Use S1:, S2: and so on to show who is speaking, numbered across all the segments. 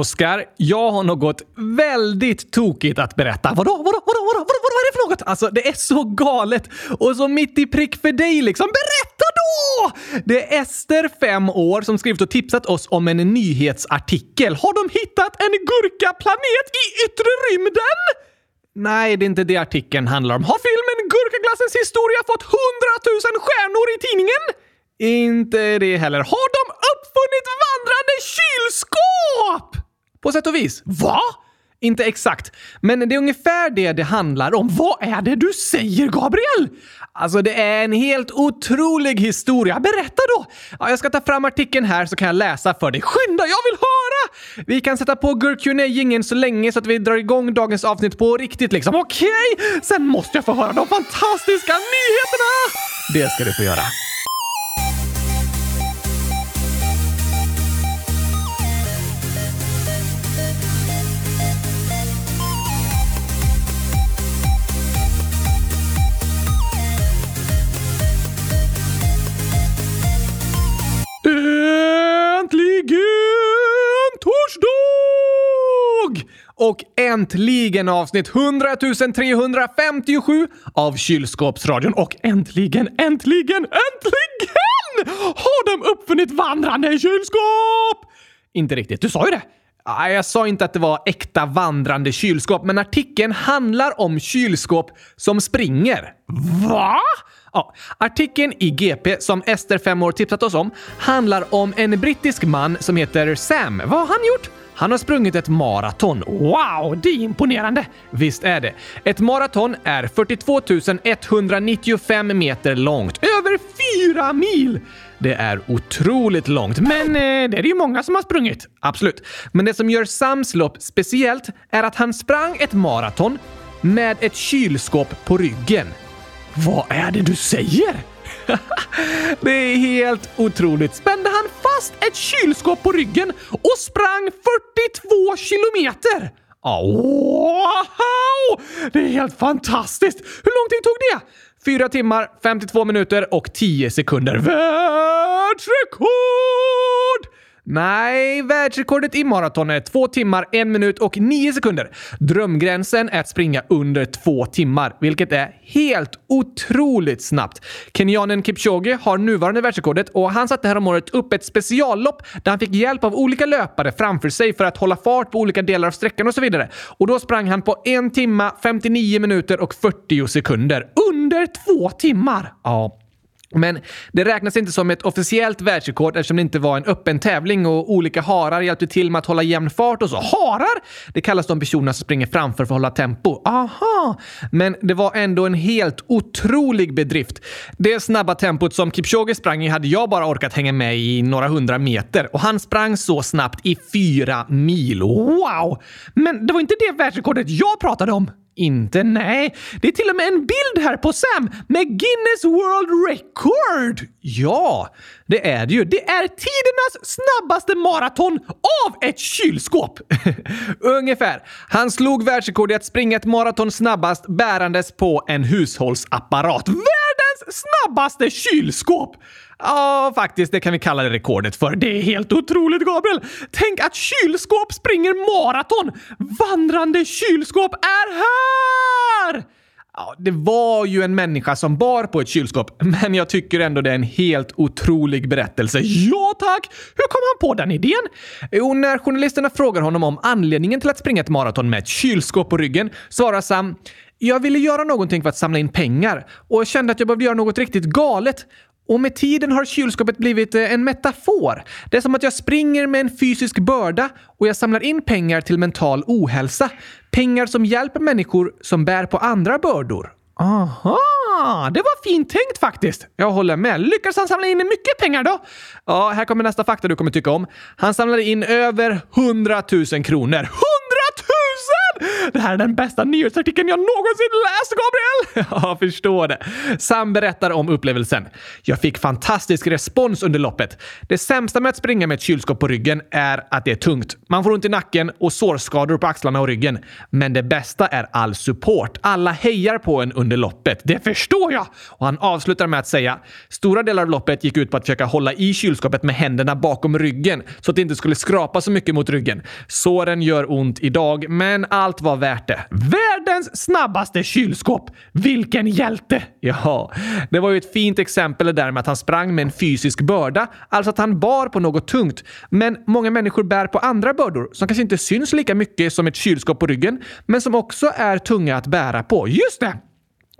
S1: Oskar, jag har något väldigt tokigt att berätta. Vadå, vadå, vadå, vadå, vadå, vadå, vad är det för något? Alltså, det är så galet och så mitt i prick för dig liksom. Berätta då! Det är Ester, fem år, som skrivit och tipsat oss om en nyhetsartikel. Har de hittat en gurkaplanet i yttre rymden? Nej, det är inte det artikeln handlar om. Har filmen Gurkaglassens historia fått 100 000 stjärnor i tidningen? Inte det heller. Har de uppfunnit vandrande kylskåp? På sätt och vis. Va? Inte exakt, men det är ungefär det det handlar om. Vad är det du säger, Gabriel? Alltså, det är en helt otrolig historia. Berätta då! Ja, jag ska ta fram artikeln här så kan jag läsa för dig. Skynda, jag vill höra! Vi kan sätta på Gurkunejingen så länge så att vi drar igång dagens avsnitt på riktigt liksom. Okej? Okay? Sen måste jag få höra de fantastiska nyheterna! Det ska du få göra. ÄNTLIGEN TORSDAG! och äntligen avsnitt 100 357 av Kylskåpsradion. Och äntligen, äntligen, äntligen har de uppfunnit vandrande kylskåp! Inte riktigt, du sa ju det. Jag sa inte att det var äkta vandrande kylskåp, men artikeln handlar om kylskåp som springer. Va? Ja, artikeln i GP som Ester, 5 år, tipsat oss om handlar om en brittisk man som heter Sam. Vad har han gjort? Han har sprungit ett maraton. Wow, det är imponerande! Visst är det. Ett maraton är 42 195 meter långt. Över fyra mil! Det är otroligt långt, men eh, det är det ju många som har sprungit. Absolut. Men det som gör Sams lopp speciellt är att han sprang ett maraton med ett kylskåp på ryggen. Vad är det du säger? det är helt otroligt. Spände han fast ett kylskåp på ryggen och sprang 42 kilometer? Wow! Det är helt fantastiskt! Hur lång tid tog det? 4 timmar, 52 minuter och 10 sekunder. Världsrekord! Nej, världsrekordet i maraton är 2 timmar, 1 minut och 9 sekunder. Drömgränsen är att springa under 2 timmar, vilket är helt otroligt snabbt. Kenyanen Kipchoge har nuvarande världsrekordet och han satte häromåret upp ett speciallopp där han fick hjälp av olika löpare framför sig för att hålla fart på olika delar av sträckan och så vidare. Och då sprang han på 1 timme, 59 minuter och 40 sekunder. Under 2 timmar! Ja. Men det räknas inte som ett officiellt världsrekord eftersom det inte var en öppen tävling och olika harar hjälpte till med att hålla jämn fart och så. Harar? Det kallas de personerna som springer framför för att hålla tempo. Aha! Men det var ändå en helt otrolig bedrift. Det snabba tempot som Kipchoge sprang i hade jag bara orkat hänga med i några hundra meter och han sprang så snabbt i fyra mil. Wow! Men det var inte det världsrekordet jag pratade om. Inte? Nej. Det är till och med en bild här på Sam med Guinness World Record! Ja, det är det ju. Det är tidernas snabbaste maraton av ett kylskåp! Ungefär. Han slog världsrekord i att springa ett maraton snabbast bärandes på en hushållsapparat. Världens snabbaste kylskåp! Ja, faktiskt, det kan vi kalla det rekordet för. Det är helt otroligt, Gabriel! Tänk att kylskåp springer maraton! Vandrande kylskåp är här! Ja, det var ju en människa som bar på ett kylskåp, men jag tycker ändå det är en helt otrolig berättelse. Ja, tack! Hur kom han på den idén? Jo, när journalisterna frågar honom om anledningen till att springa ett maraton med ett kylskåp på ryggen svarar Sam jag ville göra någonting för att samla in pengar och kände att jag behövde göra något riktigt galet. Och med tiden har kylskåpet blivit eh, en metafor. Det är som att jag springer med en fysisk börda och jag samlar in pengar till mental ohälsa. Pengar som hjälper människor som bär på andra bördor. Aha, det var fint tänkt faktiskt. Jag håller med. Lyckades han samla in mycket pengar då? Ja, här kommer nästa fakta du kommer tycka om. Han samlade in över 100 000 kronor. Det här är den bästa nyhetsartikeln jag någonsin läst, Gabriel! Ja, förstår det. Sam berättar om upplevelsen. Jag fick fantastisk respons under loppet. Det sämsta med att springa med ett kylskåp på ryggen är att det är tungt. Man får ont i nacken och sårskador på axlarna och ryggen. Men det bästa är all support. Alla hejar på en under loppet. Det förstår jag! Och han avslutar med att säga stora delar av loppet gick ut på att försöka hålla i kylskåpet med händerna bakom ryggen så att det inte skulle skrapa så mycket mot ryggen. Såren gör ont idag, men allt var värt det. Världens snabbaste kylskåp! Vilken hjälte! Ja, det var ju ett fint exempel där med att han sprang med en fysisk börda, alltså att han bar på något tungt. Men många människor bär på andra bördor som kanske inte syns lika mycket som ett kylskåp på ryggen, men som också är tunga att bära på. Just det!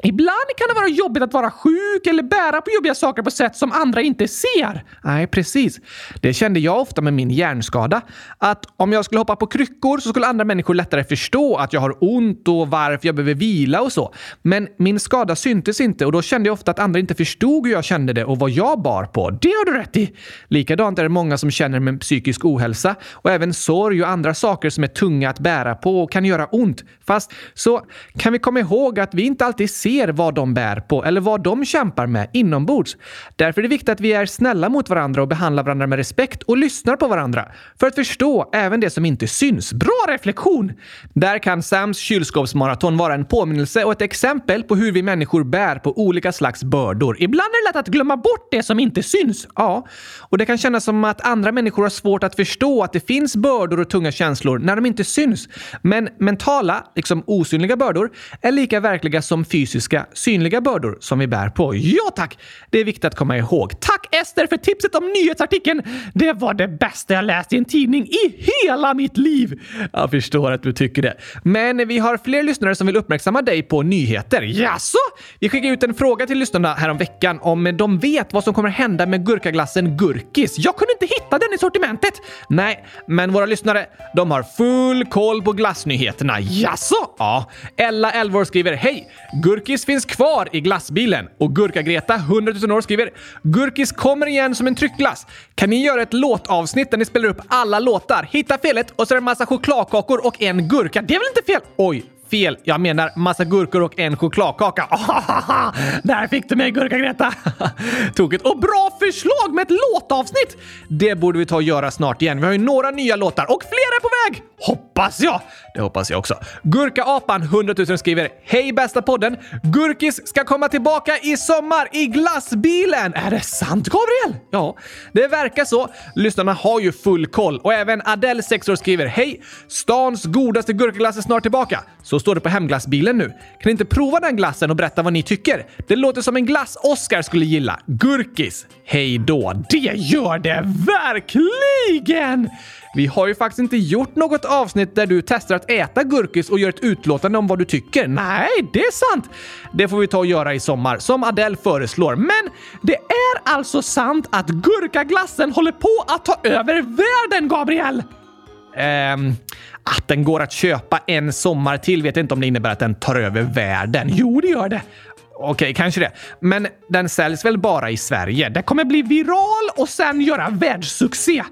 S1: Ibland kan det vara jobbigt att vara sjuk eller bära på jobbiga saker på sätt som andra inte ser. Nej, precis. Det kände jag ofta med min hjärnskada. Att om jag skulle hoppa på kryckor så skulle andra människor lättare förstå att jag har ont och varför jag behöver vila och så. Men min skada syntes inte och då kände jag ofta att andra inte förstod hur jag kände det och vad jag bar på. Det har du rätt i! Likadant är det många som känner med psykisk ohälsa och även sorg och andra saker som är tunga att bära på och kan göra ont. Fast så kan vi komma ihåg att vi inte alltid ser vad de bär på eller vad de kämpar med inombords. Därför är det viktigt att vi är snälla mot varandra och behandlar varandra med respekt och lyssnar på varandra för att förstå även det som inte syns. Bra reflektion! Där kan Sams kylskåpsmaraton vara en påminnelse och ett exempel på hur vi människor bär på olika slags bördor. Ibland är det lätt att glömma bort det som inte syns. Ja, och det kan kännas som att andra människor har svårt att förstå att det finns bördor och tunga känslor när de inte syns. Men mentala, liksom osynliga bördor, är lika verkliga som fysiska fysiska, synliga bördor som vi bär på. Ja tack! Det är viktigt att komma ihåg. Tack Ester för tipset om nyhetsartikeln! Det var det bästa jag läst i en tidning i hela mitt liv! Jag förstår att du tycker det. Men vi har fler lyssnare som vill uppmärksamma dig på nyheter. Jaså? Vi skickade ut en fråga till lyssnarna häromveckan om de vet vad som kommer hända med gurkaglassen Gurkis. Jag kunde inte hitta den i sortimentet! Nej, men våra lyssnare, de har full koll på glassnyheterna. Jaså? Ja. Ella, 11 år, skriver Hej! Gurk Gurkis finns kvar i glassbilen och Gurka-Greta, 100 000 år, skriver “Gurkis kommer igen som en tryckglass. Kan ni göra ett låtavsnitt där ni spelar upp alla låtar, hitta felet och så är det en massa chokladkakor och en gurka? Det är väl inte fel? Oj, Fel. Jag menar massa gurkor och en chokladkaka. där fick du mig Gurka-Greta! Tokigt. Och bra förslag med ett låtavsnitt! Det borde vi ta och göra snart igen. Vi har ju några nya låtar och fler är på väg! Hoppas jag! Det hoppas jag också. Gurka-apan 100 000 skriver Hej bästa podden! Gurkis ska komma tillbaka i sommar i glassbilen! Är det sant Gabriel? Ja, det verkar så. Lyssnarna har ju full koll och även Adele 6 år skriver Hej! Stans godaste gurkaglass är snart tillbaka. Så står det på hemglassbilen nu. Kan ni inte prova den glassen och berätta vad ni tycker? Det låter som en glass Oscar skulle gilla. Gurkis! Hej då! Det gör det verkligen! Vi har ju faktiskt inte gjort något avsnitt där du testar att äta gurkis och gör ett utlåtande om vad du tycker. Nej, det är sant! Det får vi ta och göra i sommar, som Adele föreslår. Men det är alltså sant att gurkaglassen håller på att ta över världen, Gabriel! Ehm, att den går att köpa en sommar till vet jag inte om det innebär att den tar över världen. Jo, det gör det. Okej, kanske det. Men den säljs väl bara i Sverige? Den kommer bli viral och sen göra världssuccé.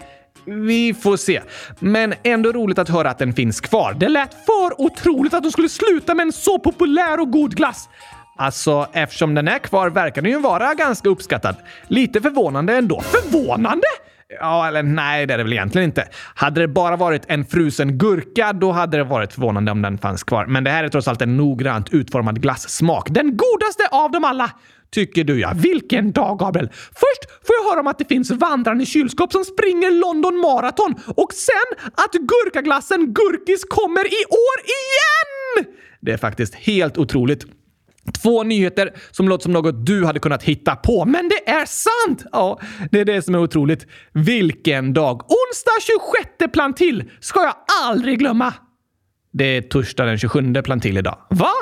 S1: Vi får se. Men ändå roligt att höra att den finns kvar. Det lät för otroligt att de skulle sluta med en så populär och god glass. Alltså, eftersom den är kvar verkar den ju vara ganska uppskattad. Lite förvånande ändå. Förvånande? Ja, eller nej, det är det väl egentligen inte. Hade det bara varit en frusen gurka, då hade det varit förvånande om den fanns kvar. Men det här är trots allt en noggrant utformad glassmak. Den godaste av dem alla! Tycker du ja. Vilken dag, Gabriel! Först får jag höra om att det finns vandrande kylskåp som springer London Marathon och sen att gurkaglassen Gurkis kommer i år igen! Det är faktiskt helt otroligt. Två nyheter som låter som något du hade kunnat hitta på. Men det är sant! Ja, det är det som är otroligt. Vilken dag! Onsdag 26 plantill ska jag aldrig glömma! Det är torsdag den 27 plantill idag. Va?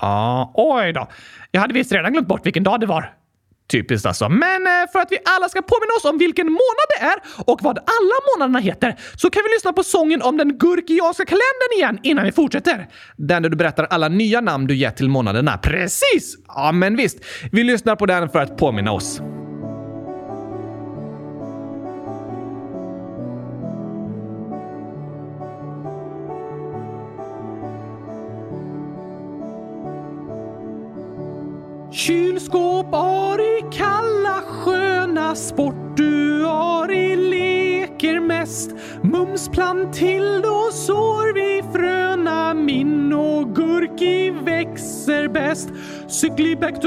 S1: Ja, oj då. Jag hade visst redan glömt bort vilken dag det var. Typiskt alltså. Men eh, för att vi alla ska påminna oss om vilken månad det är och vad alla månaderna heter så kan vi lyssna på sången om den gurkianska kalendern igen innan vi fortsätter. Den där du berättar alla nya namn du gett till månaderna. Precis! Ja, men visst. Vi lyssnar på den för att påminna oss. Kylskåp, har I kalla sköna sport du har I leker mest. Mums då sår vi fröna min och gurki växer bäst. Cykli back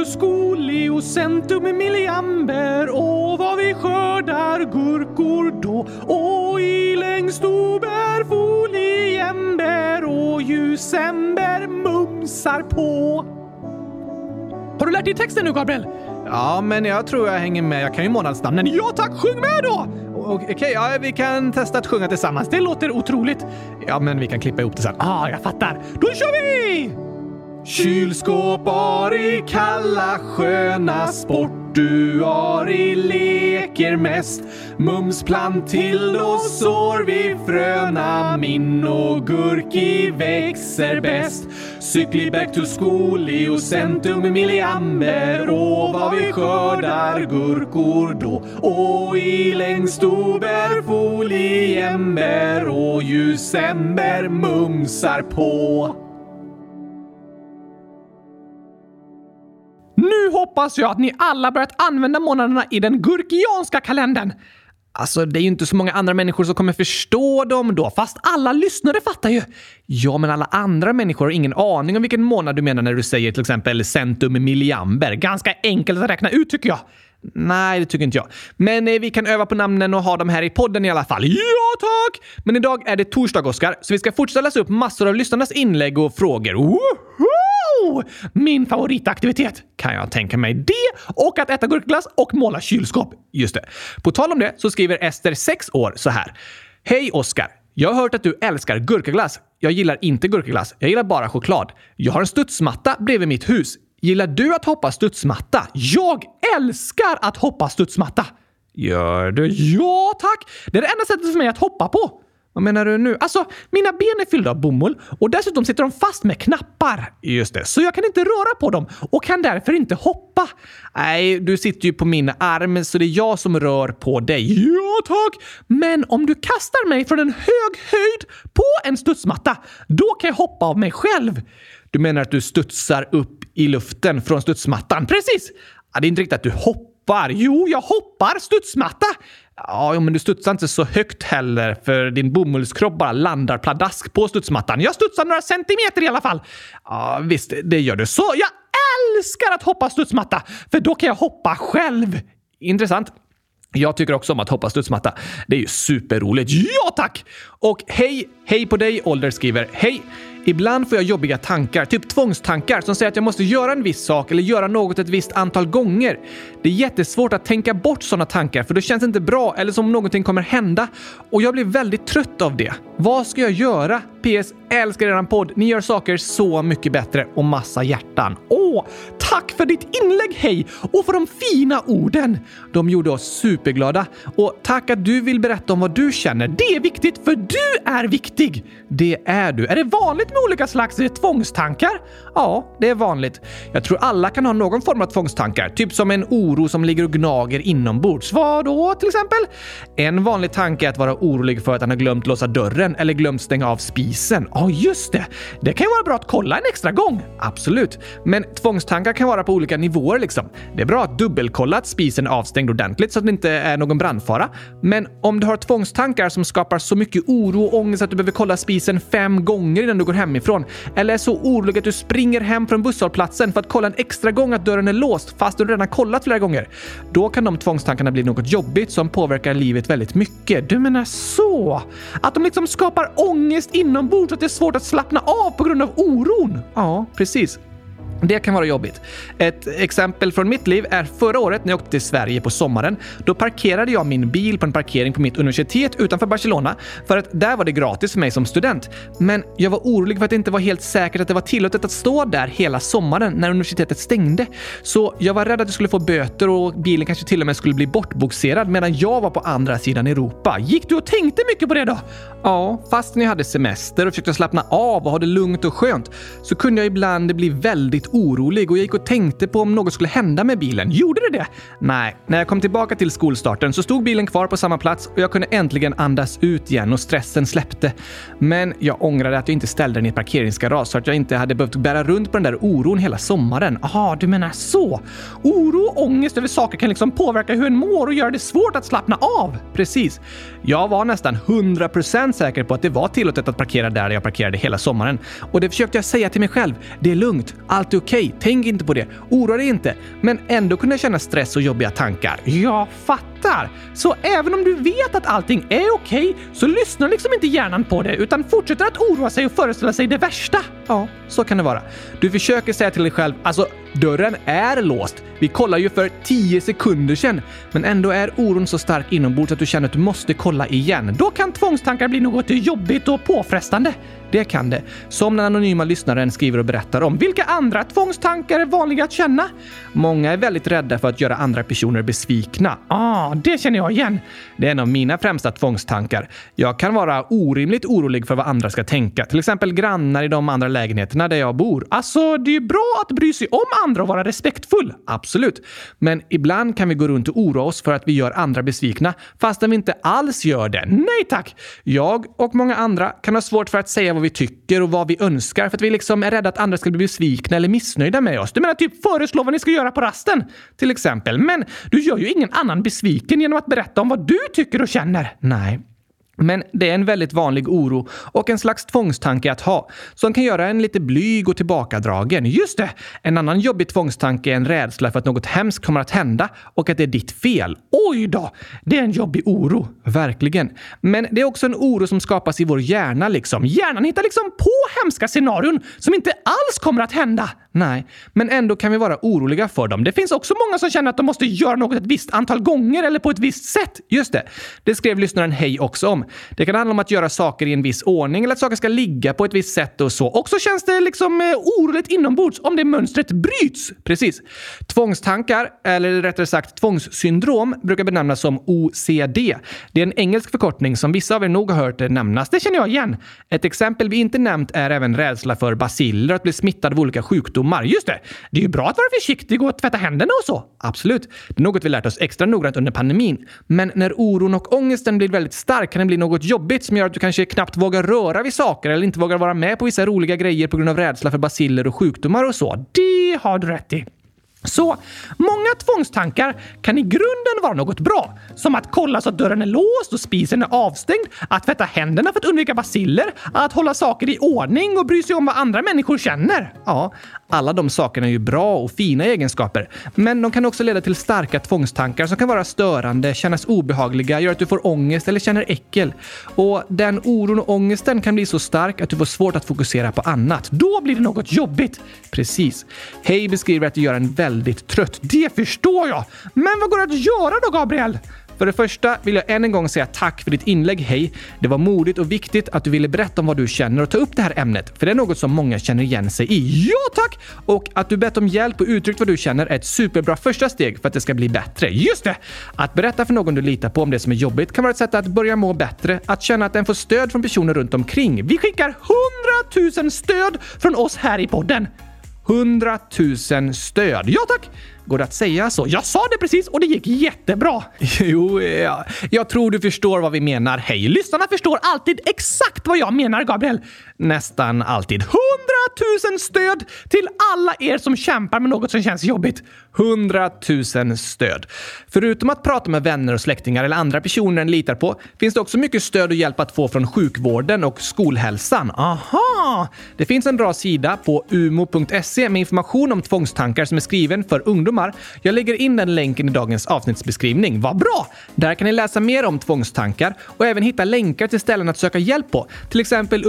S1: och milliamber och vad vi skördar gurkor då och i längst ober foliember och ljusember mumsar på. Har du lärt dig texten nu, Gabriel? Ja, men jag tror jag hänger med. Jag kan ju månadsnamnen. Ja tack, sjung med då! Okej, okay, ja, vi kan testa att sjunga tillsammans. Det låter otroligt. Ja, men vi kan klippa ihop det sen. Ah, jag fattar. Då kör vi! Kylskåp, i kalla sköna sport du Ari leker mest. Mums då sår vi fröna min och gurki växer bäst. Cykli back to school och centum milliamber och vad vi skördar gurkor då. Och i längst ober foliember och ljusember mumsar på. Hoppas jag att ni alla börjat använda månaderna i den gurkianska kalendern. Alltså, det är ju inte så många andra människor som kommer förstå dem då, fast alla lyssnare fattar ju. Ja, men alla andra människor har ingen aning om vilken månad du menar när du säger till exempel centum milliamber. Ganska enkelt att räkna ut tycker jag. Nej, det tycker inte jag. Men eh, vi kan öva på namnen och ha dem här i podden i alla fall. Ja, tack! Men idag är det torsdag, Oskar, så vi ska fortsätta läsa upp massor av lyssnarnas inlägg och frågor. Woho! Oh, min favoritaktivitet! Kan jag tänka mig det? Och att äta gurkglass och måla kylskåp. Just det. På tal om det så skriver Ester, 6 år, så här. Hej Oskar! Jag har hört att du älskar gurkaglass. Jag gillar inte gurkaglass. Jag gillar bara choklad. Jag har en studsmatta bredvid mitt hus. Gillar du att hoppa studsmatta? Jag älskar att hoppa studsmatta! Gör du? Ja, tack! Det är det enda sättet för mig att hoppa på. Vad menar du nu? Alltså, mina ben är fyllda av bomull och dessutom sitter de fast med knappar. Just det, så jag kan inte röra på dem och kan därför inte hoppa. Nej, du sitter ju på min arm så det är jag som rör på dig. Ja, tack! Men om du kastar mig från en hög höjd på en studsmatta, då kan jag hoppa av mig själv. Du menar att du studsar upp i luften från studsmattan? Precis! Ja, det är inte riktigt att du hoppar. Jo, jag hoppar studsmatta. Ja, men du studsar inte så högt heller för din bomullskropp bara landar pladask på studsmattan. Jag studsar några centimeter i alla fall. Ja, visst, det gör du. Så jag älskar att hoppa studsmatta, för då kan jag hoppa själv. Intressant. Jag tycker också om att hoppa studsmatta. Det är ju superroligt. Ja, tack! Och hej, hej på dig, Ålder skriver. Hej! Ibland får jag jobbiga tankar, typ tvångstankar som säger att jag måste göra en viss sak eller göra något ett visst antal gånger. Det är jättesvårt att tänka bort sådana tankar för då känns det inte bra eller som om någonting kommer hända. Och jag blir väldigt trött av det. Vad ska jag göra? PS. Älskar eran podd. Ni gör saker så mycket bättre och massa hjärtan. Åh, tack för ditt inlägg Hej! Och för de fina orden! De gjorde oss superglada. Och tack att du vill berätta om vad du känner. Det är viktigt för du är viktig! Det är du. Är det vanligt med olika slags tvångstankar? Ja, det är vanligt. Jag tror alla kan ha någon form av tvångstankar, typ som en oro som ligger och gnager inombords. Vad då till exempel? En vanlig tanke är att vara orolig för att han har glömt låsa dörren eller glömt stänga av spisen. Ja, just det! Det kan ju vara bra att kolla en extra gång. Absolut. Men tvångstankar kan vara på olika nivåer liksom. Det är bra att dubbelkolla att spisen är avstängd ordentligt så att det inte är någon brandfara. Men om du har tvångstankar som skapar så mycket oro och ångest att du behöver kolla spisen fem gånger innan du går hemifrån, eller är så orolig att du springer hem från busshållplatsen för att kolla en extra gång att dörren är låst fast du redan kollat flera gånger, då kan de tvångstankarna bli något jobbigt som påverkar livet väldigt mycket. Du menar så? Att de liksom skapar ångest inom inombords att det är svårt att slappna av på grund av oron? Ja, precis. Det kan vara jobbigt. Ett exempel från mitt liv är förra året när jag åkte till Sverige på sommaren. Då parkerade jag min bil på en parkering på mitt universitet utanför Barcelona för att där var det gratis för mig som student. Men jag var orolig för att det inte var helt säkert att det var tillåtet att stå där hela sommaren när universitetet stängde. Så jag var rädd att jag skulle få böter och bilen kanske till och med skulle bli bortboxerad medan jag var på andra sidan Europa. Gick du och tänkte mycket på det då? Ja, fast när jag hade semester och försökte slappna av och ha det lugnt och skönt så kunde jag ibland bli väldigt väldigt orolig och jag gick och tänkte på om något skulle hända med bilen. Gjorde det det? Nej, när jag kom tillbaka till skolstarten så stod bilen kvar på samma plats och jag kunde äntligen andas ut igen och stressen släppte. Men jag ångrade att jag inte ställde den i ett parkeringsgarage så att jag inte hade behövt bära runt på den där oron hela sommaren. Aha, du menar så? Oro och ångest över saker kan liksom påverka hur en mår och göra det svårt att slappna av. Precis. Jag var nästan 100% säker på att det var tillåtet att parkera där jag parkerade hela sommaren. Och det försökte jag säga till mig själv. Det är lugnt. Allt är okej. Okay. Tänk inte på det. Oroa dig inte. Men ändå kunna känna stress och jobbiga tankar. Jag fattar! Så även om du vet att allting är okej okay, så lyssnar liksom inte hjärnan på det utan fortsätter att oroa sig och föreställa sig det värsta. Ja, så kan det vara. Du försöker säga till dig själv, alltså dörren är låst. Vi kollade ju för 10 sekunder sedan. Men ändå är oron så stark inombords att du känner att du måste kolla igen. Då kan tvångstankar bli något jobbigt och påfrestande. Det kan det. Som den anonyma lyssnaren skriver och berättar om. Vilka andra tvångstankar är vanliga att känna? Många är väldigt rädda för att göra andra personer besvikna. Ah, det känner jag igen. Det är en av mina främsta tvångstankar. Jag kan vara orimligt orolig för vad andra ska tänka. Till exempel grannar i de andra lägenheterna där jag bor. Alltså, det är ju bra att bry sig om andra och vara respektfull. Absolut. Men ibland kan vi gå runt och oroa oss för att vi gör andra besvikna fastän vi inte alls gör det. Nej tack! Jag och många andra kan ha svårt för att säga vad vi tycker och vad vi önskar för att vi liksom är rädda att andra ska bli besvikna eller missnöjda med oss. Du menar typ föreslå vad ni ska göra på rasten? Till exempel. Men du gör ju ingen annan besviken genom att berätta om vad du tycker och känner. Nej. Men det är en väldigt vanlig oro och en slags tvångstanke att ha som kan göra en lite blyg och tillbakadragen. Just det! En annan jobbig tvångstanke är en rädsla för att något hemskt kommer att hända och att det är ditt fel. Oj då! Det är en jobbig oro. Verkligen. Men det är också en oro som skapas i vår hjärna liksom. Hjärnan hittar liksom på hemska scenarion som inte alls kommer att hända. Nej, men ändå kan vi vara oroliga för dem. Det finns också många som känner att de måste göra något ett visst antal gånger eller på ett visst sätt. Just det. Det skrev lyssnaren Hej också om. Det kan handla om att göra saker i en viss ordning eller att saker ska ligga på ett visst sätt och så. Och så känns det liksom eh, oroligt inombords om det mönstret bryts. Precis. Tvångstankar, eller rättare sagt tvångssyndrom, brukar benämnas som OCD. Det är en engelsk förkortning som vissa av er nog har hört nämnas. Det känner jag igen. Ett exempel vi inte nämnt är även rädsla för basiller och att bli smittad av olika sjukdomar. Just det! Det är ju bra att vara försiktig och tvätta händerna och så. Absolut. Det är något vi lärt oss extra noggrant under pandemin. Men när oron och ångesten blir väldigt stark kan det bli något jobbigt som gör att du kanske knappt vågar röra vid saker eller inte vågar vara med på vissa roliga grejer på grund av rädsla för basiller och sjukdomar och så. Det har du rätt i. Så många tvångstankar kan i grunden vara något bra. Som att kolla så att dörren är låst och spisen är avstängd, att tvätta händerna för att undvika basiller, att hålla saker i ordning och bry sig om vad andra människor känner. Ja, alla de sakerna är ju bra och fina egenskaper. Men de kan också leda till starka tvångstankar som kan vara störande, kännas obehagliga, göra att du får ångest eller känner äckel. Och den oron och ångesten kan bli så stark att du får svårt att fokusera på annat. Då blir det något jobbigt. Precis. Hej beskriver att du gör en väldigt väldigt trött. Det förstår jag! Men vad går det att göra då, Gabriel? För det första vill jag än en gång säga tack för ditt inlägg, hej. Det var modigt och viktigt att du ville berätta om vad du känner och ta upp det här ämnet, för det är något som många känner igen sig i. Ja, tack! Och att du bett om hjälp och uttryckt vad du känner är ett superbra första steg för att det ska bli bättre. Just det! Att berätta för någon du litar på om det som är jobbigt kan vara ett sätt att börja må bättre, att känna att den får stöd från personer runt omkring. Vi skickar 100 000 stöd från oss här i podden. 100 000 stöd. Ja tack! Går det att säga så? Jag sa det precis och det gick jättebra! Jo, ja. jag tror du förstår vad vi menar. Hej! Lyssnarna förstår alltid exakt vad jag menar, Gabriel. Nästan alltid. 100 000 stöd till alla er som kämpar med något som känns jobbigt. 100 000 stöd. Förutom att prata med vänner och släktingar eller andra personer en litar på finns det också mycket stöd och hjälp att få från sjukvården och skolhälsan. Aha! Det finns en bra sida på umo.se med information om tvångstankar som är skriven för ungdomar. Jag lägger in den länken i dagens avsnittsbeskrivning. Vad bra! Där kan ni läsa mer om tvångstankar och även hitta länkar till ställen att söka hjälp på. Till exempel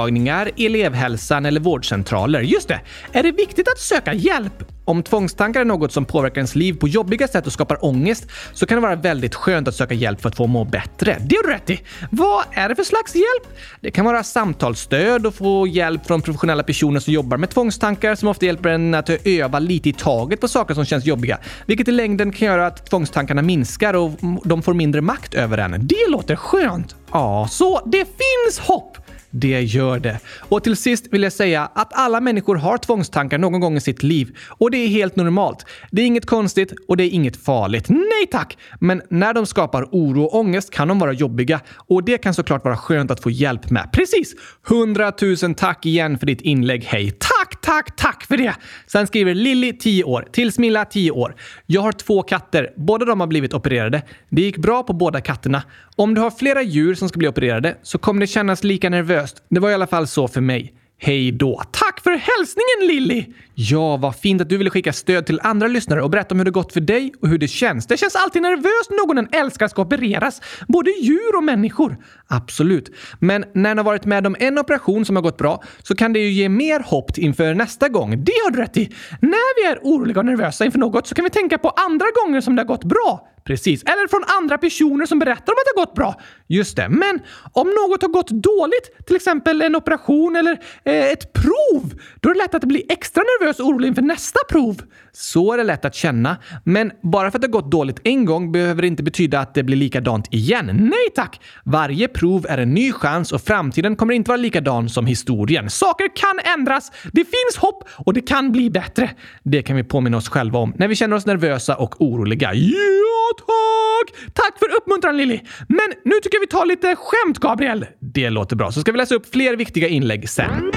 S1: mottagningar, elevhälsan eller vårdcentraler. Just det! Är det viktigt att söka hjälp? Om tvångstankar är något som påverkar ens liv på jobbiga sätt och skapar ångest så kan det vara väldigt skönt att söka hjälp för att få må bättre. Det har du rätt i. Vad är det för slags hjälp? Det kan vara samtalsstöd och få hjälp från professionella personer som jobbar med tvångstankar som ofta hjälper en att öva lite i taget på saker som känns jobbiga, vilket i längden kan göra att tvångstankarna minskar och de får mindre makt över en. Det låter skönt! Ja, så det finns hopp! Det gör det. Och till sist vill jag säga att alla människor har tvångstankar någon gång i sitt liv. Och det är helt normalt. Det är inget konstigt och det är inget farligt. Nej tack! Men när de skapar oro och ångest kan de vara jobbiga. Och det kan såklart vara skönt att få hjälp med. Precis! Hundratusen tack igen för ditt inlägg. Hej! Tack, tack, tack för det! Sen skriver Lilly, 10 år, till Smilla, 10 år. Jag har två katter. Båda de har blivit opererade. Det gick bra på båda katterna. Om du har flera djur som ska bli opererade så kommer det kännas lika nervöst. Det var i alla fall så för mig. Hej då! Tack för hälsningen Lilly! Ja, vad fint att du ville skicka stöd till andra lyssnare och berätta om hur det gått för dig och hur det känns. Det känns alltid nervöst när någon en älskar ska opereras. Både djur och människor. Absolut. Men när en har varit med om en operation som har gått bra så kan det ju ge mer hopp inför nästa gång. Det har du rätt i! När vi är oroliga och nervösa inför något så kan vi tänka på andra gånger som det har gått bra. Precis. Eller från andra personer som berättar om att det har gått bra. Just det. Men om något har gått dåligt, till exempel en operation eller eh, ett prov, då är det lätt att bli extra nervös och orolig inför nästa prov. Så är det lätt att känna. Men bara för att det har gått dåligt en gång behöver det inte betyda att det blir likadant igen. Nej tack! Varje prov är en ny chans och framtiden kommer inte vara likadan som historien. Saker kan ändras, det finns hopp och det kan bli bättre. Det kan vi påminna oss själva om när vi känner oss nervösa och oroliga. Ja, tack! Tack för uppmuntran Lilly! Men nu tycker jag vi tar lite skämt, Gabriel. Det låter bra. Så ska vi läsa upp fler viktiga inlägg sen.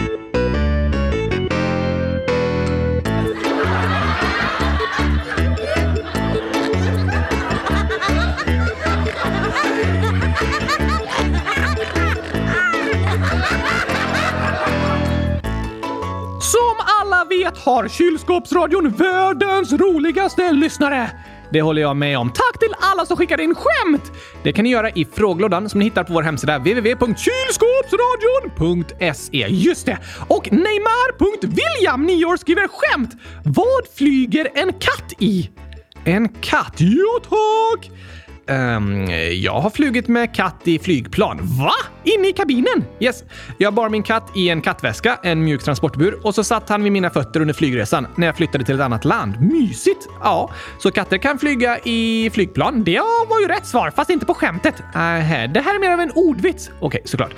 S1: Som alla vet har Kylskåpsradion världens roligaste lyssnare. Det håller jag med om. Tack till alla som skickar in skämt! Det kan ni göra i frågelådan som ni hittar på vår hemsida www.kylskåpsradion.se. Just det! Och Neymar.William, 9 år, skriver skämt. Vad flyger en katt i? En katt? Ja, tack! Um, jag har flugit med katt i flygplan. Va? Inne i kabinen? Yes. Jag bar min katt i en kattväska, en mjuk transportbur, och så satt han vid mina fötter under flygresan när jag flyttade till ett annat land. Mysigt! Ja, så katter kan flyga i flygplan. Det var ju rätt svar, fast inte på skämtet. Uh, det här är mer av en ordvits. Okej, okay, såklart.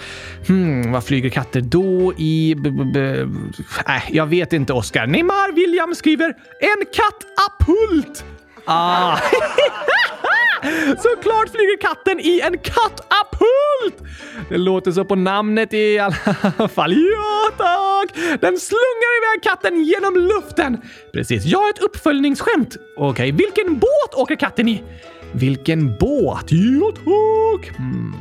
S1: Hmm, vad flyger katter då i... Nej, äh, jag vet inte, Oskar. Neymar William skriver en kattapult. Ah. Såklart flyger katten i en kattapult! Det låter så på namnet i alla fall. Ja, tack! Den slungar iväg katten genom luften. Precis. Jag har ett uppföljningsskämt. Okej, okay. vilken båt åker katten i? Vilken båt? Ja, tack! Hmm.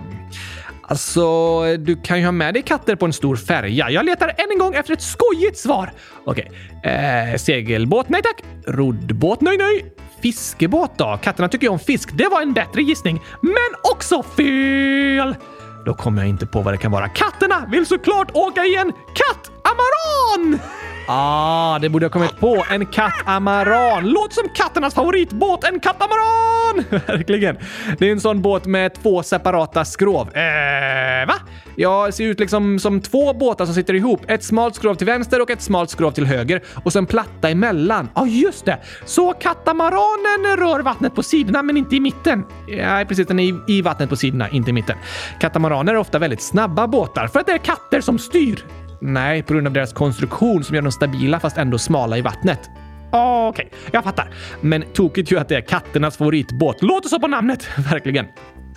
S1: Alltså, du kan ju ha med dig katter på en stor färja. Jag letar än en gång efter ett skojigt svar. Okej. Okay. Eh, segelbåt? Nej tack. Roddbåt? Nej, nej. Fiskebåt då? Katterna tycker ju om fisk. Det var en bättre gissning. Men också fel! Då kommer jag inte på vad det kan vara. Katterna vill såklart åka i en kattamaran! Ah, det borde jag kommit på. En katamaran. Låter som katternas favoritbåt, en katamaran! Verkligen. Det är en sån båt med två separata skrov. Eh, va? Jag ser ut liksom som två båtar som sitter ihop. Ett smalt skrov till vänster och ett smalt skrov till höger och sen platta emellan. Ja, ah, just det. Så katamaranen rör vattnet på sidorna men inte i mitten. Ja, precis. Den är i vattnet på sidorna, inte i mitten. Katamaraner är ofta väldigt snabba båtar för att det är katter som styr. Nej, på grund av deras konstruktion som gör dem stabila fast ändå smala i vattnet. Okej, okay, jag fattar. Men tokigt ju att det är katternas favoritbåt. Låter så på namnet, verkligen.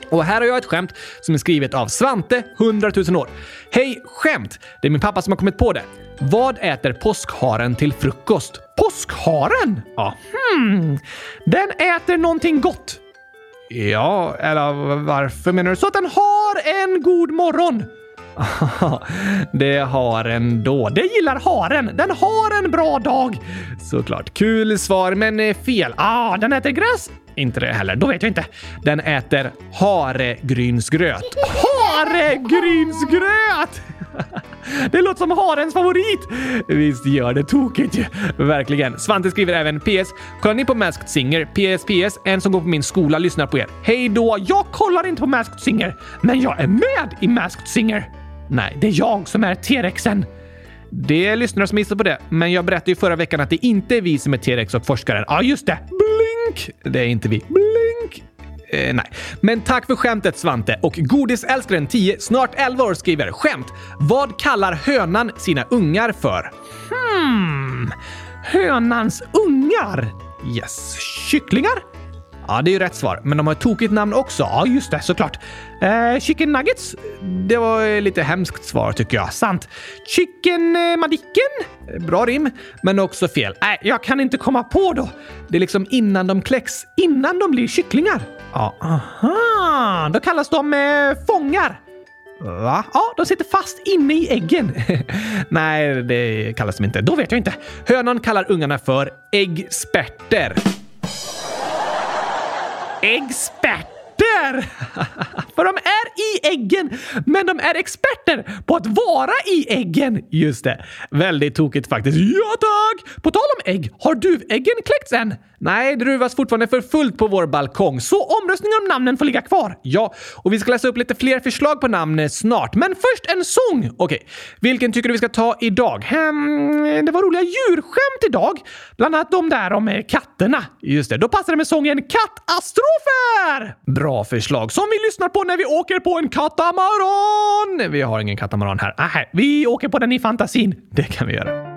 S1: Och här har jag ett skämt som är skrivet av Svante, 100 000 år. Hej skämt! Det är min pappa som har kommit på det. Vad äter påskharen till frukost? Påskharen? Ja. Hmm. Den äter någonting gott. Ja, eller varför menar du? Så att den har en god morgon. det har den då. Det gillar haren. Den har en bra dag. Såklart. Kul svar, men eh, fel. Ah, den äter gräs. Inte det heller. Då vet jag inte. Den äter haregrynsgröt. Haregrynsgröt! Det låter som harens favorit! Visst gör det tokigt ju. Verkligen. Svante skriver även PS. Kollar ni på Masked Singer? PS PS. En som går på min skola lyssnar på er. Hej då! Jag kollar inte på Masked Singer, men jag är med i Masked Singer. Nej, det är jag som är T-rexen. Det är lyssnare som gissar på det, men jag berättade ju förra veckan att det inte är vi som är T-rex och forskaren. Ja, just det! Blink! Det är inte vi. Blink! Eh, nej. Men tack för skämtet Svante. Och Godisälskaren 10, snart 11 år skriver skämt. Vad kallar hönan sina ungar för? Hmm. Hönans ungar? Yes. Kycklingar? Ja, det är ju rätt svar. Men de har ett tokigt namn också. Ja, just det, såklart. Eh, chicken nuggets? Det var eh, lite hemskt svar tycker jag. Sant. Chicken eh, madicken? Eh, bra rim, men också fel. Nej, jag kan inte komma på då. Det är liksom innan de kläcks, innan de blir kycklingar. Ja, aha. Då kallas de eh, fångar. Va? Ja, de sitter fast inne i äggen. Nej, det kallas de inte. Då vet jag inte. Hönan kallar ungarna för äggspärter. Expect. Experter! För de är i äggen, men de är experter på att vara i äggen. Just det. Väldigt tokigt faktiskt. Ja tack! På tal om ägg, har duväggen kläckts än? Nej, det ruvas fortfarande för fullt på vår balkong, så omröstningen om namnen får ligga kvar. Ja, och vi ska läsa upp lite fler förslag på namn snart. Men först en sång! Okej, vilken tycker du vi ska ta idag? Hmm, det var roliga djurskämt idag. Bland annat de där om eh, katterna. Just det, då passar det med sången Kattastrofer! Bra bra förslag som vi lyssnar på när vi åker på en katamaran! Vi har ingen katamaran här. Äh, Nej, vi åker på den i fantasin. Det kan vi göra.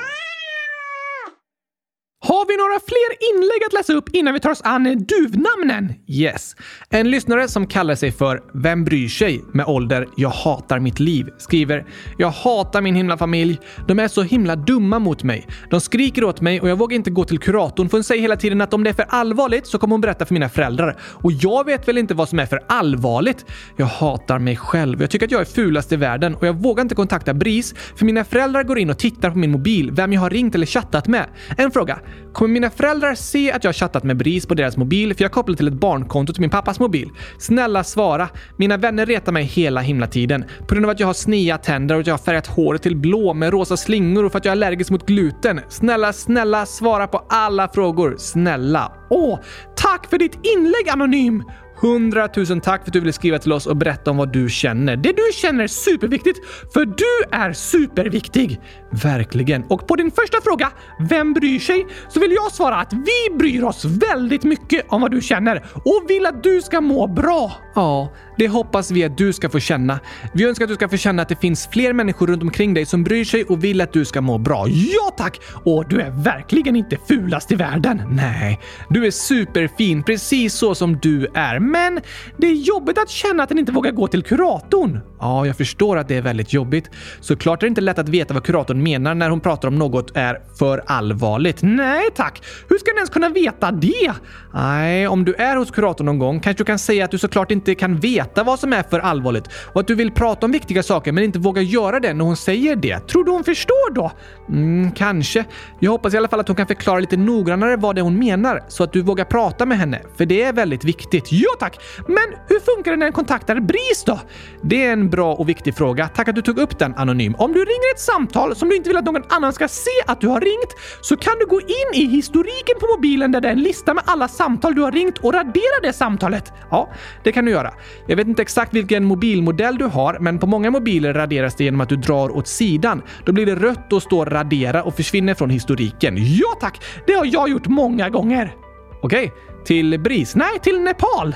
S1: Har vi några fler inlägg att läsa upp innan vi tar oss an duvnamnen? Yes. En lyssnare som kallar sig för “Vem bryr sig?” med ålder “Jag hatar mitt liv” skriver “Jag hatar min himla familj. De är så himla dumma mot mig. De skriker åt mig och jag vågar inte gå till kuratorn för hon säger hela tiden att om det är för allvarligt så kommer hon berätta för mina föräldrar. Och jag vet väl inte vad som är för allvarligt. Jag hatar mig själv. Jag tycker att jag är fulast i världen och jag vågar inte kontakta BRIS för mina föräldrar går in och tittar på min mobil, vem jag har ringt eller chattat med. En fråga. Kommer mina föräldrar se att jag har chattat med BRIS på deras mobil för jag kopplar till ett barnkonto till min pappas mobil? Snälla svara. Mina vänner retar mig hela himla tiden på grund av att jag har snia tänder och att jag har färgat håret till blå med rosa slingor och för att jag är allergisk mot gluten. Snälla, snälla svara på alla frågor. Snälla. Åh, tack för ditt inlägg Anonym! Hundratusen tack för att du ville skriva till oss och berätta om vad du känner. Det du känner är superviktigt, för du är superviktig. Verkligen. Och på din första fråga, vem bryr sig? Så vill jag svara att vi bryr oss väldigt mycket om vad du känner och vill att du ska må bra. Ja, det hoppas vi att du ska få känna. Vi önskar att du ska få känna att det finns fler människor runt omkring dig som bryr sig och vill att du ska må bra. Ja tack! Och du är verkligen inte fulast i världen. Nej, du är superfin precis så som du är. Men det är jobbigt att känna att den inte vågar gå till kuratorn. Ja, jag förstår att det är väldigt jobbigt. Såklart är det inte lätt att veta vad kuratorn menar när hon pratar om något är för allvarligt. Nej tack! Hur ska du ens kunna veta det? Nej, om du är hos kuratorn någon gång kanske du kan säga att du såklart inte kan veta vad som är för allvarligt och att du vill prata om viktiga saker men inte vågar göra det när hon säger det. Tror du hon förstår då? Mm, kanske. Jag hoppas i alla fall att hon kan förklara lite noggrannare vad det är hon menar så att du vågar prata med henne, för det är väldigt viktigt. Ja tack! Men hur funkar det när en kontaktar BRIS då? Det är en bra och viktig fråga. Tack att du tog upp den anonym. Om du ringer ett samtal som du inte vill att någon annan ska se att du har ringt så kan du gå in i historiken på mobilen där det är en lista med alla samtal du har ringt och radera det samtalet. Ja, det kan du göra. Jag vet inte exakt vilken mobilmodell du har, men på många mobiler raderas det genom att du drar åt sidan. Då blir det rött och står radera och försvinner från historiken. Ja tack! Det har jag gjort många gånger. Okej, till BRIS? Nej, till Nepal.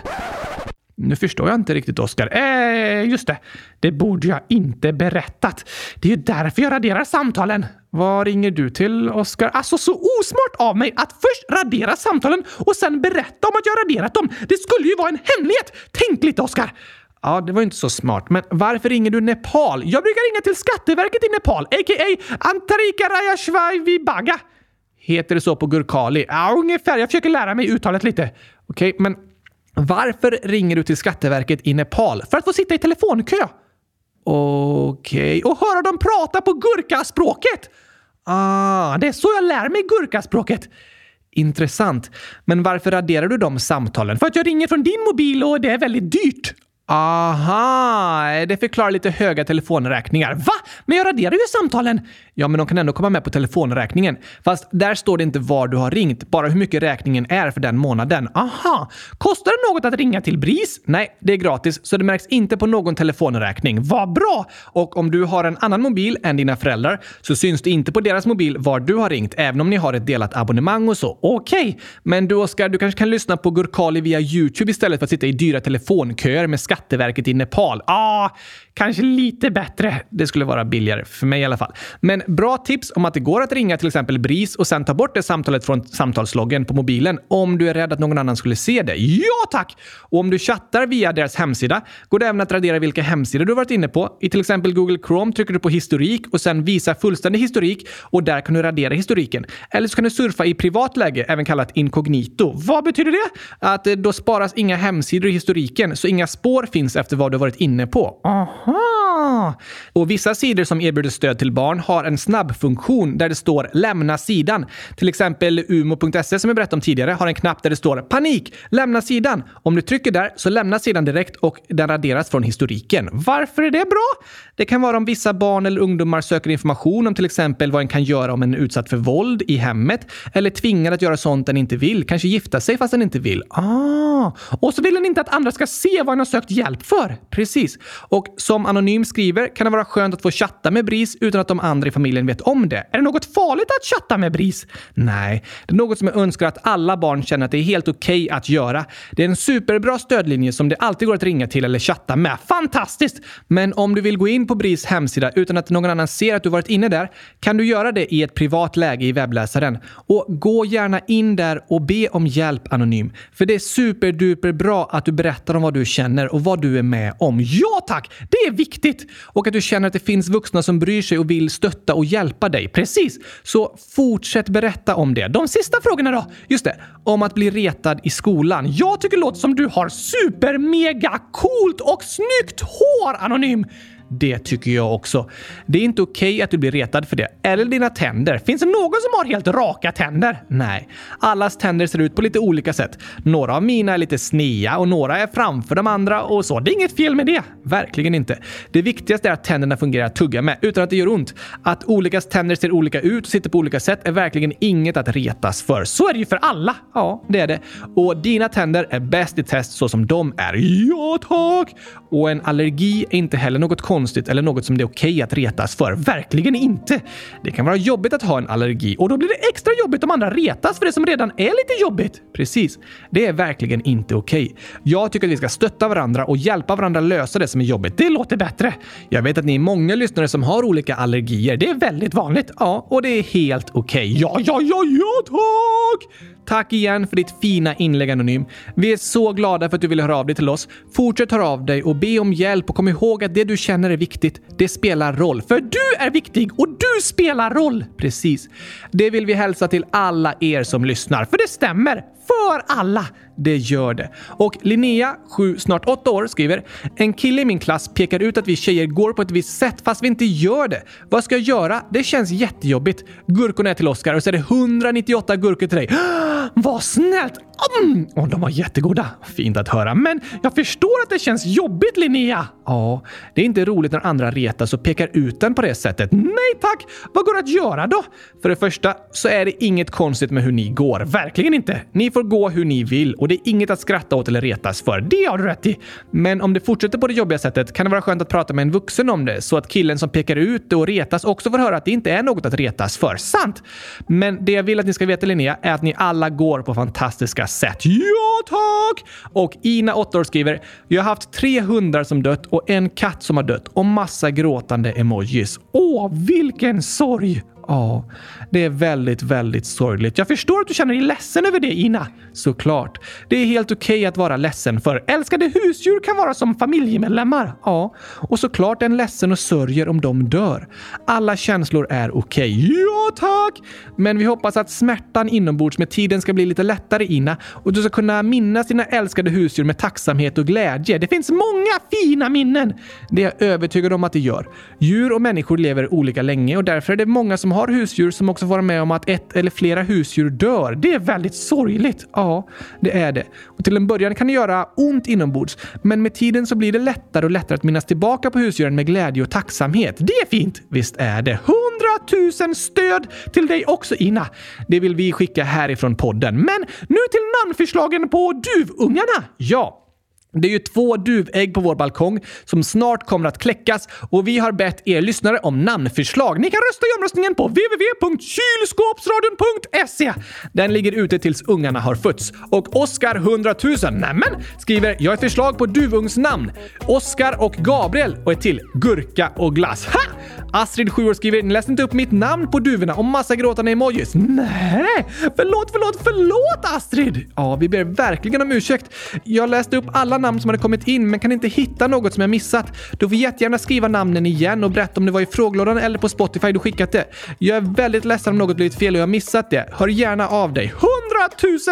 S1: Nu förstår jag inte riktigt, Oskar. Eh, just det. Det borde jag inte berättat. Det är ju därför jag raderar samtalen. Vad ringer du till, Oskar? Alltså, så osmart av mig att först radera samtalen och sen berätta om att jag raderat dem. Det skulle ju vara en hemlighet! Tänk lite, Oskar! Ja, det var inte så smart. Men varför ringer du Nepal? Jag brukar ringa till Skatteverket i Nepal, a.k.a. Antarika Rayashvai Baga. Heter det så på gurkali? Ja, ungefär. Jag försöker lära mig uttalet lite. Okej, okay, men varför ringer du till Skatteverket i Nepal? För att få sitta i telefonkö. Okej, okay. och höra dem prata på gurkaspråket. Ah, det är så jag lär mig gurkaspråket. Intressant. Men varför raderar du de samtalen? För att jag ringer från din mobil och det är väldigt dyrt. Aha, det förklarar lite höga telefonräkningar. Va? Men jag raderar ju samtalen! Ja, men de kan ändå komma med på telefonräkningen. Fast där står det inte var du har ringt, bara hur mycket räkningen är för den månaden. Aha! Kostar det något att ringa till BRIS? Nej, det är gratis, så det märks inte på någon telefonräkning. Vad bra! Och om du har en annan mobil än dina föräldrar så syns det inte på deras mobil var du har ringt, även om ni har ett delat abonnemang och så. Okej, okay. men du Oskar, du kanske kan lyssna på Gurkali via YouTube istället för att sitta i dyra telefonköer med Skatteverket i Nepal. Ah, kanske lite bättre. Det skulle vara billigare, för mig i alla fall. Men bra tips om att det går att ringa till exempel BRIS och sen ta bort det samtalet från samtalsloggen på mobilen om du är rädd att någon annan skulle se det. Ja tack! Och om du chattar via deras hemsida går det även att radera vilka hemsidor du varit inne på. I till exempel Google Chrome trycker du på historik och sen visa fullständig historik och där kan du radera historiken. Eller så kan du surfa i privat läge, även kallat inkognito. Vad betyder det? Att eh, då sparas inga hemsidor i historiken, så inga spår finns efter vad du varit inne på. Aha! Och vissa sidor som erbjuder stöd till barn har en snabbfunktion där det står “lämna sidan”. Till exempel umo.se som jag berättade om tidigare har en knapp där det står “panik, lämna sidan”. Om du trycker där så lämnas sidan direkt och den raderas från historiken. Varför är det bra? Det kan vara om vissa barn eller ungdomar söker information om till exempel vad en kan göra om en är utsatt för våld i hemmet eller tvingad att göra sånt den inte vill. Kanske gifta sig fast den inte vill. Ah! Och så vill den inte att andra ska se vad den har sökt hjälp för. Precis. Och som Anonym skriver skriver kan det vara skönt att få chatta med BRIS utan att de andra i familjen vet om det. Är det något farligt att chatta med BRIS? Nej, det är något som jag önskar att alla barn känner att det är helt okej okay att göra. Det är en superbra stödlinje som det alltid går att ringa till eller chatta med. Fantastiskt! Men om du vill gå in på BRIS hemsida utan att någon annan ser att du varit inne där kan du göra det i ett privat läge i webbläsaren. Och gå gärna in där och be om hjälp anonym. För det är superduper bra att du berättar om vad du känner och vad du är med om. Ja tack! Det är viktigt! Och att du känner att det finns vuxna som bryr sig och vill stötta och hjälpa dig. Precis! Så fortsätt berätta om det. De sista frågorna då? Just det, om att bli retad i skolan. Jag tycker det låter som du har super mega coolt och snyggt hår, Anonym! Det tycker jag också. Det är inte okej okay att du blir retad för det. Eller dina tänder. Finns det någon som har helt raka tänder? Nej. Allas tänder ser ut på lite olika sätt. Några av mina är lite snea och några är framför de andra och så. Det är inget fel med det. Verkligen inte. Det viktigaste är att tänderna fungerar att tugga med utan att det gör ont. Att olika tänder ser olika ut och sitter på olika sätt är verkligen inget att retas för. Så är det ju för alla. Ja, det är det. Och dina tänder är bäst i test så som de är. Ja, tack! Och en allergi är inte heller något konstigt konstigt eller något som det är okej okay att retas för. Verkligen inte! Det kan vara jobbigt att ha en allergi och då blir det extra jobbigt om andra retas för det som redan är lite jobbigt. Precis. Det är verkligen inte okej. Okay. Jag tycker att vi ska stötta varandra och hjälpa varandra lösa det som är jobbigt. Det låter bättre. Jag vet att ni är många lyssnare som har olika allergier. Det är väldigt vanligt. Ja, och det är helt okej. Okay. Ja, ja, ja, ja, tack! Tack igen för ditt fina inlägg Anonym. Vi är så glada för att du ville höra av dig till oss. Fortsätt höra av dig och be om hjälp och kom ihåg att det du känner är viktigt, det spelar roll. För du är viktig och du spelar roll! Precis. Det vill vi hälsa till alla er som lyssnar, för det stämmer. För alla! Det gör det. Och Linnea, 7, snart 8 år, skriver “En kille i min klass pekar ut att vi tjejer går på ett visst sätt fast vi inte gör det. Vad ska jag göra? Det känns jättejobbigt. Gurkorna är till Oscar och så är det 198 gurkor till dig. Vad snällt! Mm. Och de var jättegoda. Fint att höra. Men jag förstår att det känns jobbigt, Linnea. Ja, det är inte roligt när andra retas och pekar ut den på det sättet. Nej tack! Vad går det att göra då? För det första så är det inget konstigt med hur ni går. Verkligen inte. Ni får gå hur ni vill och det är inget att skratta åt eller retas för. Det har du rätt i. Men om det fortsätter på det jobbiga sättet kan det vara skönt att prata med en vuxen om det så att killen som pekar ut det och retas också får höra att det inte är något att retas för. Sant! Men det jag vill att ni ska veta Linnea är att ni alla går på fantastiska sätt. Ja tack! Och Ina, 8 år, skriver “Jag har haft tre hundar som dött och en katt som har dött och massa gråtande emojis. Åh, vilken sorg! Ja, det är väldigt, väldigt sorgligt. Jag förstår att du känner dig ledsen över det, Ina. Såklart. Det är helt okej okay att vara ledsen, för älskade husdjur kan vara som familjemedlemmar. Ja, och såklart är en ledsen och sörjer om de dör. Alla känslor är okej. Okay. Ja, tack! Men vi hoppas att smärtan inombords med tiden ska bli lite lättare, Ina, och du ska kunna minnas dina älskade husdjur med tacksamhet och glädje. Det finns många fina minnen! Det är jag övertygad om att det gör. Djur och människor lever olika länge och därför är det många som har husdjur som också får vara med om att ett eller flera husdjur dör. Det är väldigt sorgligt. Ja, det är det. Och till en början kan det göra ont inombords, men med tiden så blir det lättare och lättare att minnas tillbaka på husdjuren med glädje och tacksamhet. Det är fint! Visst är det. Hundratusen stöd till dig också Ina! Det vill vi skicka härifrån podden. Men nu till namnförslagen på duvungarna! Ja, det är ju två duvägg på vår balkong som snart kommer att kläckas och vi har bett er lyssnare om namnförslag. Ni kan rösta i omröstningen på www.kylskåpsradion.se. Den ligger ute tills ungarna har fötts. Och Oskar 100 000 nämen skriver “Jag har ett förslag på duvungsnamn. Oskar och Gabriel och ett till Gurka och glass. Ha! Astrid 7 år skriver “Ni läste inte upp mitt namn på duvorna och massa gråtande emojis.” Nej, förlåt, förlåt, förlåt Astrid! Ja, vi ber verkligen om ursäkt. Jag läste upp alla namn som hade kommit in men kan inte hitta något som jag missat. Du får jättegärna skriva namnen igen och berätta om det var i frågelådan eller på Spotify du skickat det. Jag är väldigt ledsen om något blivit fel och jag missat det. Hör gärna av dig. 100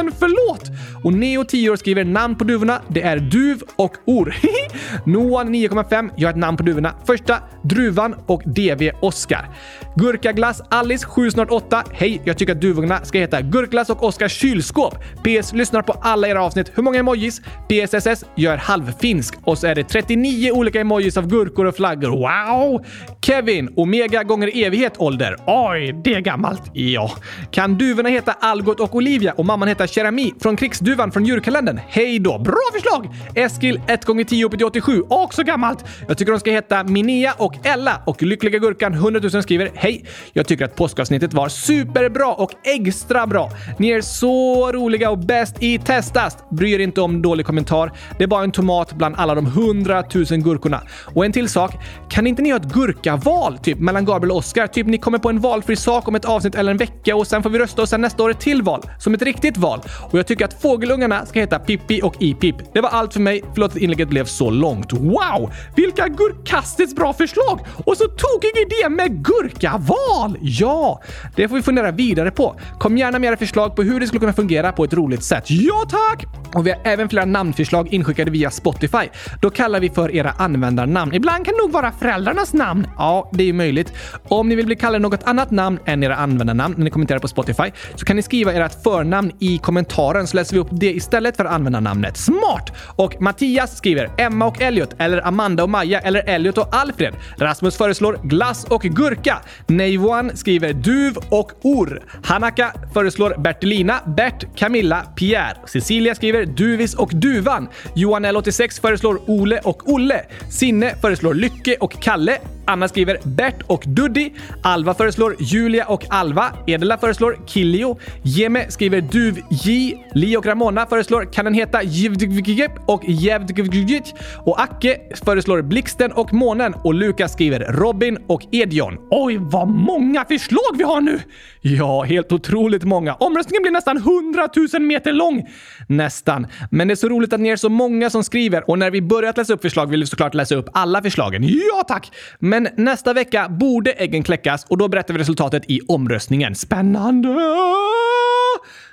S1: 000 förlåt! Och Neo 10 år skriver namn på duvorna. Det är duv och or. Noah 9,5. Jag har ett namn på duvorna. Första Druvan och DV Oscar. Gurkaglass Alice 7 snart 8. Hej, jag tycker att duvorna ska heta Gurkglass och Oskar kylskåp. PS. Lyssnar på alla era avsnitt. Hur många emojis? PSSS gör halvfinsk och så är det 39 olika emojis av gurkor och flaggor. Wow! Kevin, Omega gånger evighet ålder. Oj, det är gammalt. Ja. Kan duvorna heta Algot och Olivia och mamman heta Cherami från krigsduvan från djurkalendern? Hej då! Bra förslag! Eskil 1 gånger 10 upp till 87. Också gammalt. Jag tycker de ska heta Minea och Ella och Lyckliga Gurkan 100 000 skriver Hej! Jag tycker att påskavsnittet var superbra och extra bra. Ni är så roliga och bäst i testast. Bry er inte om dålig kommentar. Det är bara en tomat bland alla de hundratusen gurkorna. Och en till sak. Kan inte ni ha ett gurkaval typ mellan Gabriel och Oscar? Typ ni kommer på en valfri sak om ett avsnitt eller en vecka och sen får vi rösta och sen nästa år ett till val. Som ett riktigt val. Och jag tycker att fågelungarna ska heta Pippi och Ipip. Det var allt för mig. Förlåt att inlägget blev så långt. Wow! Vilka gurkastiskt bra förslag! Och så tokig idé med gurkaval! Ja, det får vi fundera vidare på. Kom gärna med era förslag på hur det skulle kunna fungera på ett roligt sätt. Ja, tack! Och vi har även flera namnförslag inskickade via Spotify. Då kallar vi för era användarnamn. Ibland kan det nog vara föräldrarnas namn. Ja, det är möjligt. Om ni vill bli kallade något annat namn än era användarnamn när ni kommenterar på Spotify så kan ni skriva ert förnamn i kommentaren så läser vi upp det istället för användarnamnet. Smart! Och Mattias skriver Emma och Elliot eller Amanda och Maja eller Elliot och Alfred. Rasmus föreslår glass och gurka. Neivan skriver duv och or. Hanaka föreslår Bertilina, Bert, Camilla, Pierre. Cecilia skriver duvis och duvan. Johan L86 föreslår Ole och Olle. Sinne föreslår Lycke och Kalle. Anna skriver Bert och Duddy. Alva föreslår Julia och Alva. Edela föreslår Killio. Jeme skriver Duv J. Li och Ramona föreslår Kan den heta Jivdgvgip och Jevdgvgip. Och Acke föreslår Blixten och Månen. Och Lukas skriver Robin och Edion. Oj, vad många förslag vi har nu! Ja, helt otroligt många. Omröstningen blir nästan 100 000 meter lång. Nästan. Men det är så roligt att ni är så många som skriver och när vi börjat läsa upp förslag vill vi såklart läsa upp alla förslagen. Ja, tack! Men men nästa vecka borde äggen kläckas och då berättar vi resultatet i omröstningen. Spännande!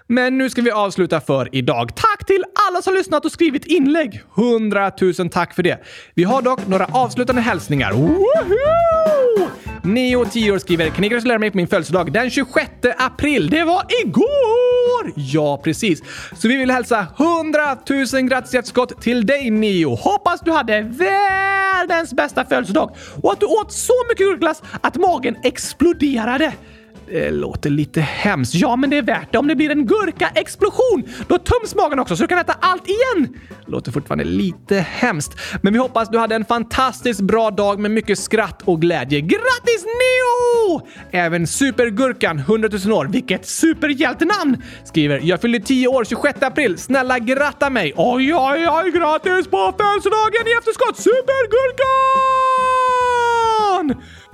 S1: Men nu ska vi avsluta för idag. Tack till alla som lyssnat och skrivit inlägg! Hundratusen tack för det. Vi har dock några avslutande hälsningar. Woohoo! Neo 10 år skriver “Kan ni gratulera mig på min födelsedag den 26 april? Det var igår!” Ja, precis. Så vi vill hälsa 100 000 grattis hjärtskott till dig Neo. Hoppas du hade världens bästa födelsedag och att du åt så mycket gurkglass att magen exploderade. Det låter lite hemskt. Ja, men det är värt det. Om det blir en gurka-explosion, då töms magen också så du kan äta allt igen. Låter fortfarande lite hemskt. Men vi hoppas du hade en fantastiskt bra dag med mycket skratt och glädje. Grattis Neo! Även Supergurkan, 100 000 år. Vilket superhjältenamn! Skriver “Jag fyllde 10 år 26 april. Snälla gratta mig!” Oj, oj, oj! Grattis på födelsedagen i efterskott, Supergurkan!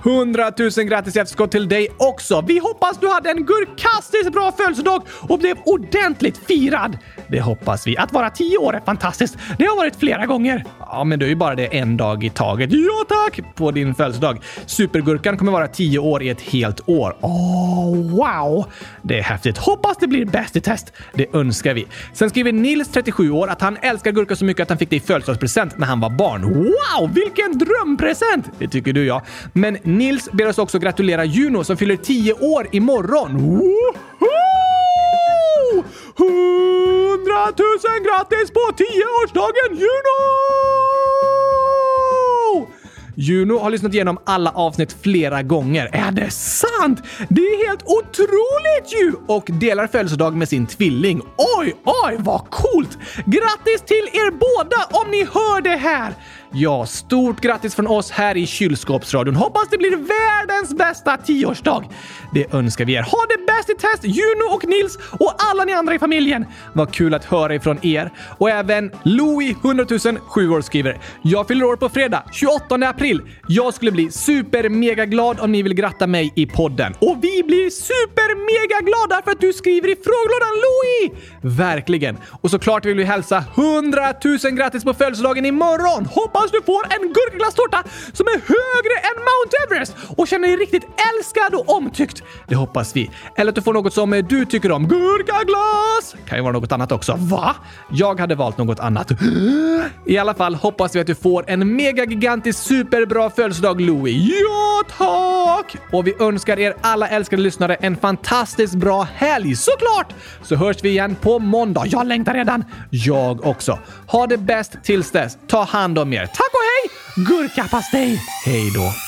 S1: 100 000 grattis i efterskott till dig också! Vi hoppas du hade en gurkastiskt bra födelsedag och blev ordentligt firad! Det hoppas vi. Att vara 10 år är fantastiskt. Det har varit flera gånger. Ja, men du är ju bara det en dag i taget. Ja, tack! På din födelsedag. Supergurkan kommer vara 10 år i ett helt år. Åh, oh, wow! Det är häftigt. Hoppas det blir bäst i test. Det önskar vi. Sen skriver Nils, 37 år, att han älskar gurka så mycket att han fick det i födelsedagspresent när han var barn. Wow, vilken drömpresent! Det tycker du ja. Men Nils ber oss också gratulera Juno som fyller 10 år imorgon. Woho! 100 000 grattis på 10-årsdagen Juno! Juno har lyssnat igenom alla avsnitt flera gånger. Är det sant? Det är helt otroligt ju! Och delar födelsedag med sin tvilling. Oj, oj, vad coolt! Grattis till er båda om ni hör det här! Ja, stort grattis från oss här i Kylskåpsradion. Hoppas det blir världens bästa tioårsdag. Det önskar vi er. Ha det bäst i test, Juno och Nils och alla ni andra i familjen. Vad kul att höra ifrån er. Och även Louis 100 000 7 år skriver. Jag fyller år på fredag, 28 april. Jag skulle bli super mega glad om ni vill gratta mig i podden. Och vi blir super mega glada för att du skriver i frågelådan Louis! Verkligen. Och såklart vill vi hälsa 100 000 grattis på födelsedagen imorgon. Hoppas hoppas du får en gurkaglasstårta som är högre än Mount Everest och känner dig riktigt älskad och omtyckt. Det hoppas vi. Eller att du får något som eh, du tycker om. Gurkaglass! Kan ju vara något annat också. Va? Jag hade valt något annat. I alla fall hoppas vi att du får en megagigantisk superbra födelsedag Louie. Ja, tack! Och vi önskar er alla älskade lyssnare en fantastiskt bra helg såklart! Så hörs vi igen på måndag. Jag längtar redan. Jag också. Ha det bäst tills dess. Ta hand om er. Tack och hej! Gurkapastej! Hej då!